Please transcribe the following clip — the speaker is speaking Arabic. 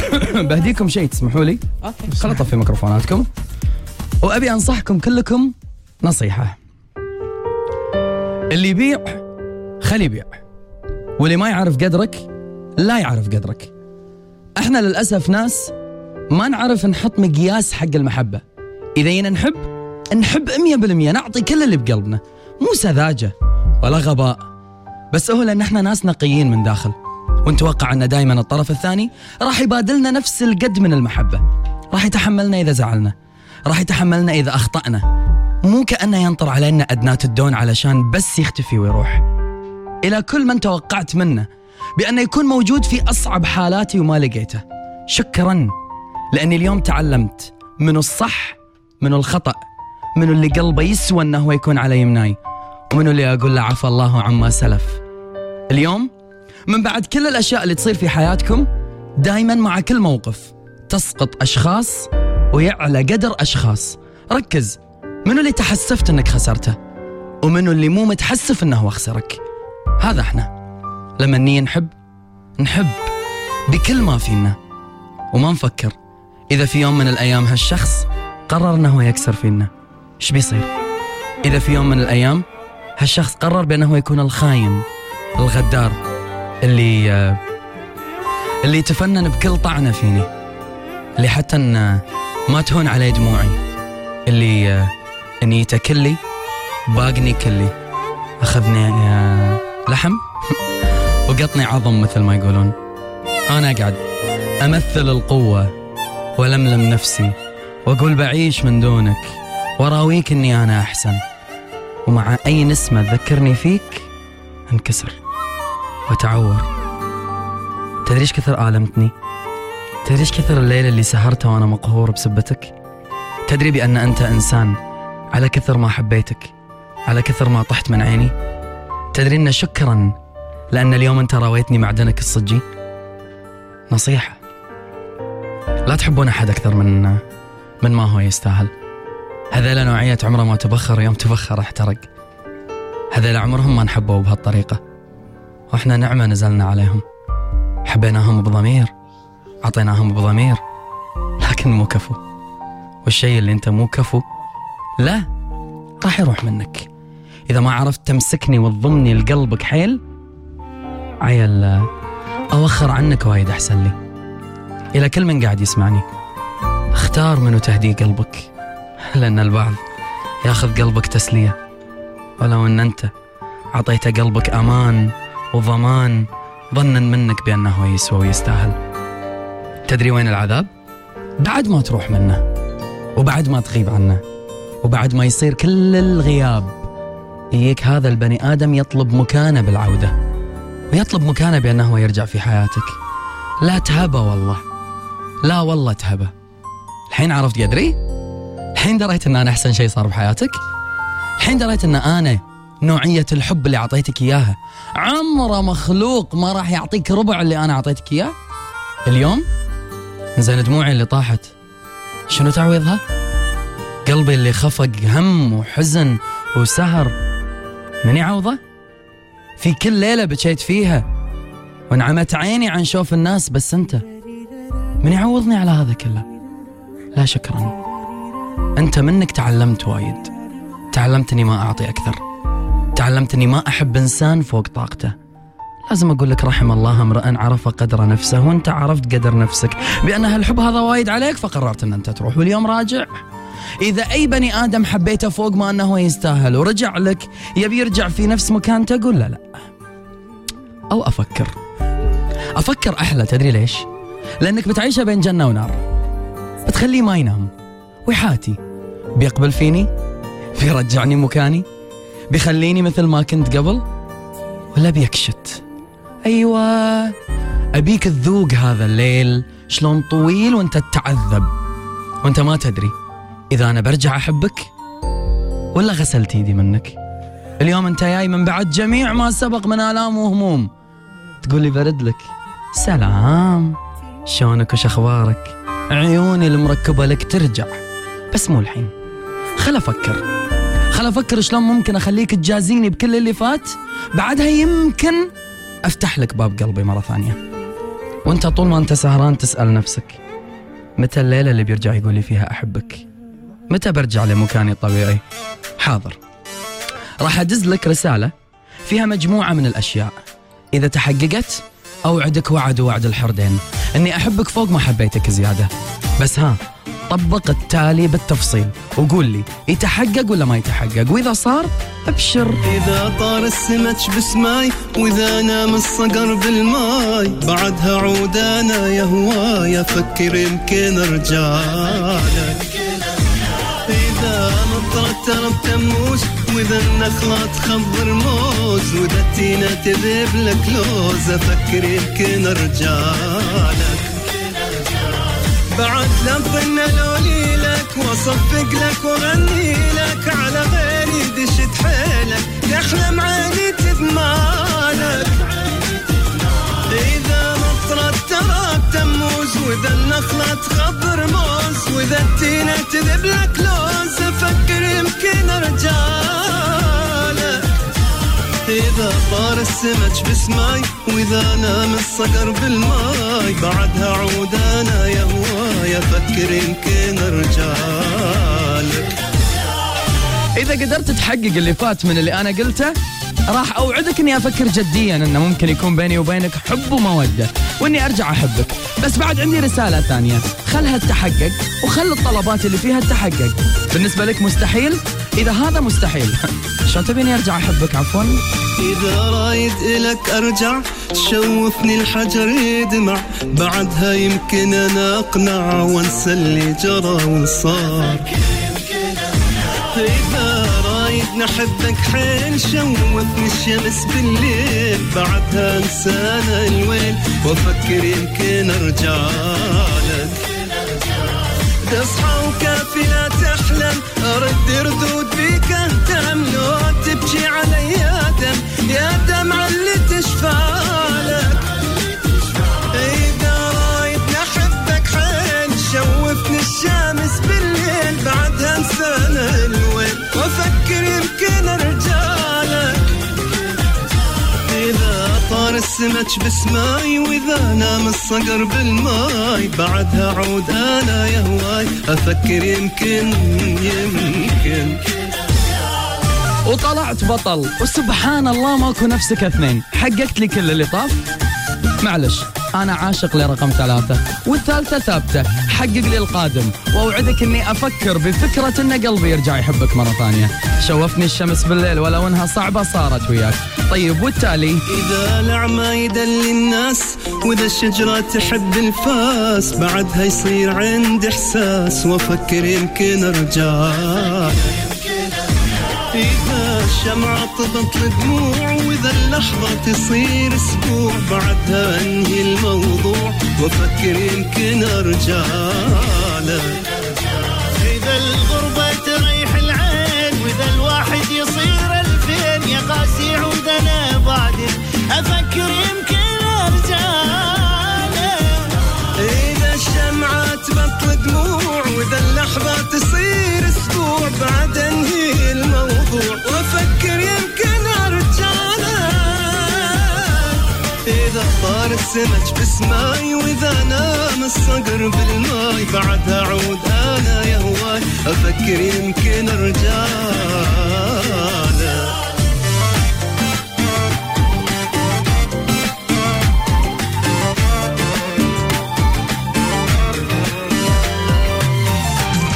بهديكم شيء تسمحوا لي؟ أوكي خلوا أطفي ميكروفوناتكم. وأبي أنصحكم كلكم نصيحة. اللي يبيع خلي يبيع. واللي ما يعرف قدرك لا يعرف قدرك. إحنا للأسف ناس ما نعرف نحط مقياس حق المحبة. إذا جينا نحب نحب 100% نعطي كل اللي بقلبنا. مو سذاجة ولا غباء. بس هو لأن إحنا ناس نقيين من داخل. ونتوقع أن دائما الطرف الثاني راح يبادلنا نفس القد من المحبة. راح يتحملنا إذا زعلنا. راح يتحملنا إذا أخطأنا. مو كأنه ينطر علينا ادنات الدون علشان بس يختفي ويروح. إلى كل من توقعت منه بانه يكون موجود في أصعب حالاتي وما لقيته. شكرا لاني اليوم تعلمت من الصح من الخطأ من اللي قلبه يسوى هو يكون على يمناي ومن اللي أقول له عفى الله عما سلف. اليوم من بعد كل الأشياء اللي تصير في حياتكم دائما مع كل موقف. تسقط أشخاص ويعلى قدر أشخاص. ركز منو اللي تحسفت إنك خسرته؟ ومنو اللي مو متحسف إنه هو خسرك؟ هذا إحنا. لما نيجي نحب نحب بكل ما فينا. وما نفكر إذا في يوم من الأيام هالشخص قرر إنه هو يكسر فينا. إيش بيصير؟ إذا في يوم من الأيام هالشخص قرر بأنه هو يكون الخاين الغدار. اللي آه، اللي يتفنن بكل طعنة فيني. اللي حتى إن ما تهون عليه دموعي. اللي آه، نيته كلي باقني كلي. أخذني آه، لحم وقطني عظم مثل ما يقولون. أنا أقعد أمثل القوة ولملم نفسي وأقول بعيش من دونك وراويك إني أنا أحسن. ومع أي نسمة تذكرني فيك أنكسر. وتعور تدري إيش كثر آلمتني؟ تدري إيش كثر الليلة اللي سهرتها وأنا مقهور بسبتك؟ تدري بأن أنت إنسان على كثر ما حبيتك على كثر ما طحت من عيني؟ تدري أن شكرا لأن اليوم أنت راويتني معدنك الصجي؟ نصيحة لا تحبون أحد أكثر من من ما هو يستاهل هذيلا نوعية عمره ما تبخر يوم تبخر احترق هذيلا عمرهم ما نحبوا بهالطريقة وإحنا نعمة نزلنا عليهم. حبيناهم بضمير عطيناهم بضمير لكن مو كفو. والشيء اللي انت مو كفو لا راح يروح منك. إذا ما عرفت تمسكني وتضمني لقلبك حيل؟ عيل اوخر عنك وايد أحسن لي. إلى كل من قاعد يسمعني. اختار منو تهدي قلبك. لأن البعض ياخذ قلبك تسلية. ولو إن أنت عطيته قلبك أمان وضمان ظنا منك بأنه يسوى ويستاهل تدري وين العذاب؟ بعد ما تروح منه وبعد ما تغيب عنه وبعد ما يصير كل الغياب يجيك هذا البني آدم يطلب مكانة بالعودة ويطلب مكانة بأنه يرجع في حياتك لا تهبه والله لا والله تهبه الحين عرفت قدري؟ الحين دريت إن أنا أحسن شيء صار بحياتك؟ الحين دريت إن أنا نوعية الحب اللي أعطيتك إياها. عمره مخلوق ما راح يعطيك ربع اللي أنا أعطيتك إياه. اليوم زين دموعي اللي طاحت. شنو تعويضها؟ قلبي اللي خفق هم وحزن وسهر. من يعوضه؟ في كل ليلة بكيت فيها. وانعمت عيني عن شوف الناس بس أنت. من يعوضني على هذا كله؟ لا شكرا. أنت منك تعلمت وايد. تعلمت أني ما أعطي أكثر. تعلمت اني ما أحب إنسان فوق طاقته. لازم أقول لك رحم الله امرأ عرف قدر نفسه وأنت عرفت قدر نفسك. بأن هالحب هذا وايد عليك فقررت إن أنت تروح. واليوم راجع. إذا أي بني آدم حبيته فوق ما أنه يستاهل ورجع لك يبي يرجع في نفس مكانته قول له لا. أو أفكر. أفكر أحلى تدري ليش؟ لأنك بتعيشه بين جنة ونار. بتخليه ما ينام. ويحاتي. بيقبل فيني؟ بيرجعني مكاني؟ بيخليني مثل ما كنت قبل؟ ولا بيكشت أيوه أبيك تذوق هذا الليل شلون طويل وأنت تتعذب. وأنت ما تدري إذا أنا برجع أحبك ولا غسلت إيدي منك. اليوم أنت جاي من بعد جميع ما سبق من آلام وهموم. تقول لي برد لك. سلام. شلونك وش أخبارك؟ عيوني المركبة لك ترجع بس مو الحين. خل أفكر. خل أفكر شلون ممكن أخليك تجازيني بكل اللي فات؟ بعدها يمكن أفتح لك باب قلبي مرة ثانية. وأنت طول ما أنت سهران تسأل نفسك متى الليلة اللي بيرجع يقول لي فيها أحبك؟ متى برجع لمكاني الطبيعي؟ حاضر. راح أدز لك رسالة فيها مجموعة من الأشياء. إذا تحققت أوعدك وعد وعد الحردين أني أحبك فوق ما حبيتك زيادة. بس ها طبق التالي بالتفصيل وقول لي يتحقق ولا ما يتحقق؟ وإذا صار أبشر. إذا طار السمك بسماي وإذا نام الصقر بالماي بعدها عود أنا يا هواي أفكر يمكن ارجعلك اذا مطرت ترى تموج وإذا النخلة تخضر موز وإذا التينة تذيب لك لوز أفكر يمكن ارجعلك بعد لظن لولي لك وأصفق لك وأغني لك على غيري دشت حيلك تحلم عيني تذمالك إذا مطرت ترى تموز وإذا النخلة تخضر موز وإذا التينة تذب لك لوز أفكر أرجالك إذا طار السمك بسماي وإذا نام الصقر بالماي. إذا قدرت تحقق اللي فات من اللي أنا قلته راح أوعدك إني أفكر جديا إنه ممكن يكون بيني وبينك حب ومودة وإني أرجع أحبك. بس بعد عندي رسالة ثانية. خلها تتحقق وخل الطلبات اللي فيها تتحقق بالنسبة لك مستحيل؟ إذا هذا مستحيل. شلون تبيني أرجع أحبك؟ عفوا. إذا رايد إلك أرجع شوفني الحجر يدمع. بعدها يمكن أنا أقنع وأنسى اللي جرى وصار. نحبك حيل شوفني الشمس بالليل بعدها انسانا الويل. وافكر يمكن أرجع لك. تصحى وكافي لا تحلم السمك بسماي وإذا نام الصقر بالماي بعدها عود أنا يا هواي أفكر يمكن يمكن. وطلعت بطل. وسبحان الله ماكو نفسك اثنين. حققت لي كل اللي طاف. معلش أنا عاشق لرقم ثلاثة. والثالثة ثابتة حقق لي القادم. وأوعدك إني أفكر بفكرة إن قلبي يرجع يحبك مرة ثانية. شوفني الشمس بالليل ولو انها صعبة صارت وياك. طيب والتالي؟ إذا الأعمى يدلي الناس وإذا الشجرة تحب الفاس بعدها يصير عندي إحساس وأفكر يمكن إذا الشمعة تبطل دموع وإذا اللحظة تصير أسبوع بعدها أنهي الموضوع وأفكر يمكن أرجع لك. إذا الغربة تريح العين وإذا الواحد يصير ألفين يا قاسي عودنا بعدين أفكر يمكن أرجع إذا الشمعة تبطل دموع وإذا اللحظة السمك بسماي وإذا نام الصقر بالماي. بعدها عود أنا يا هواي أفكر يمكن أرجع. لك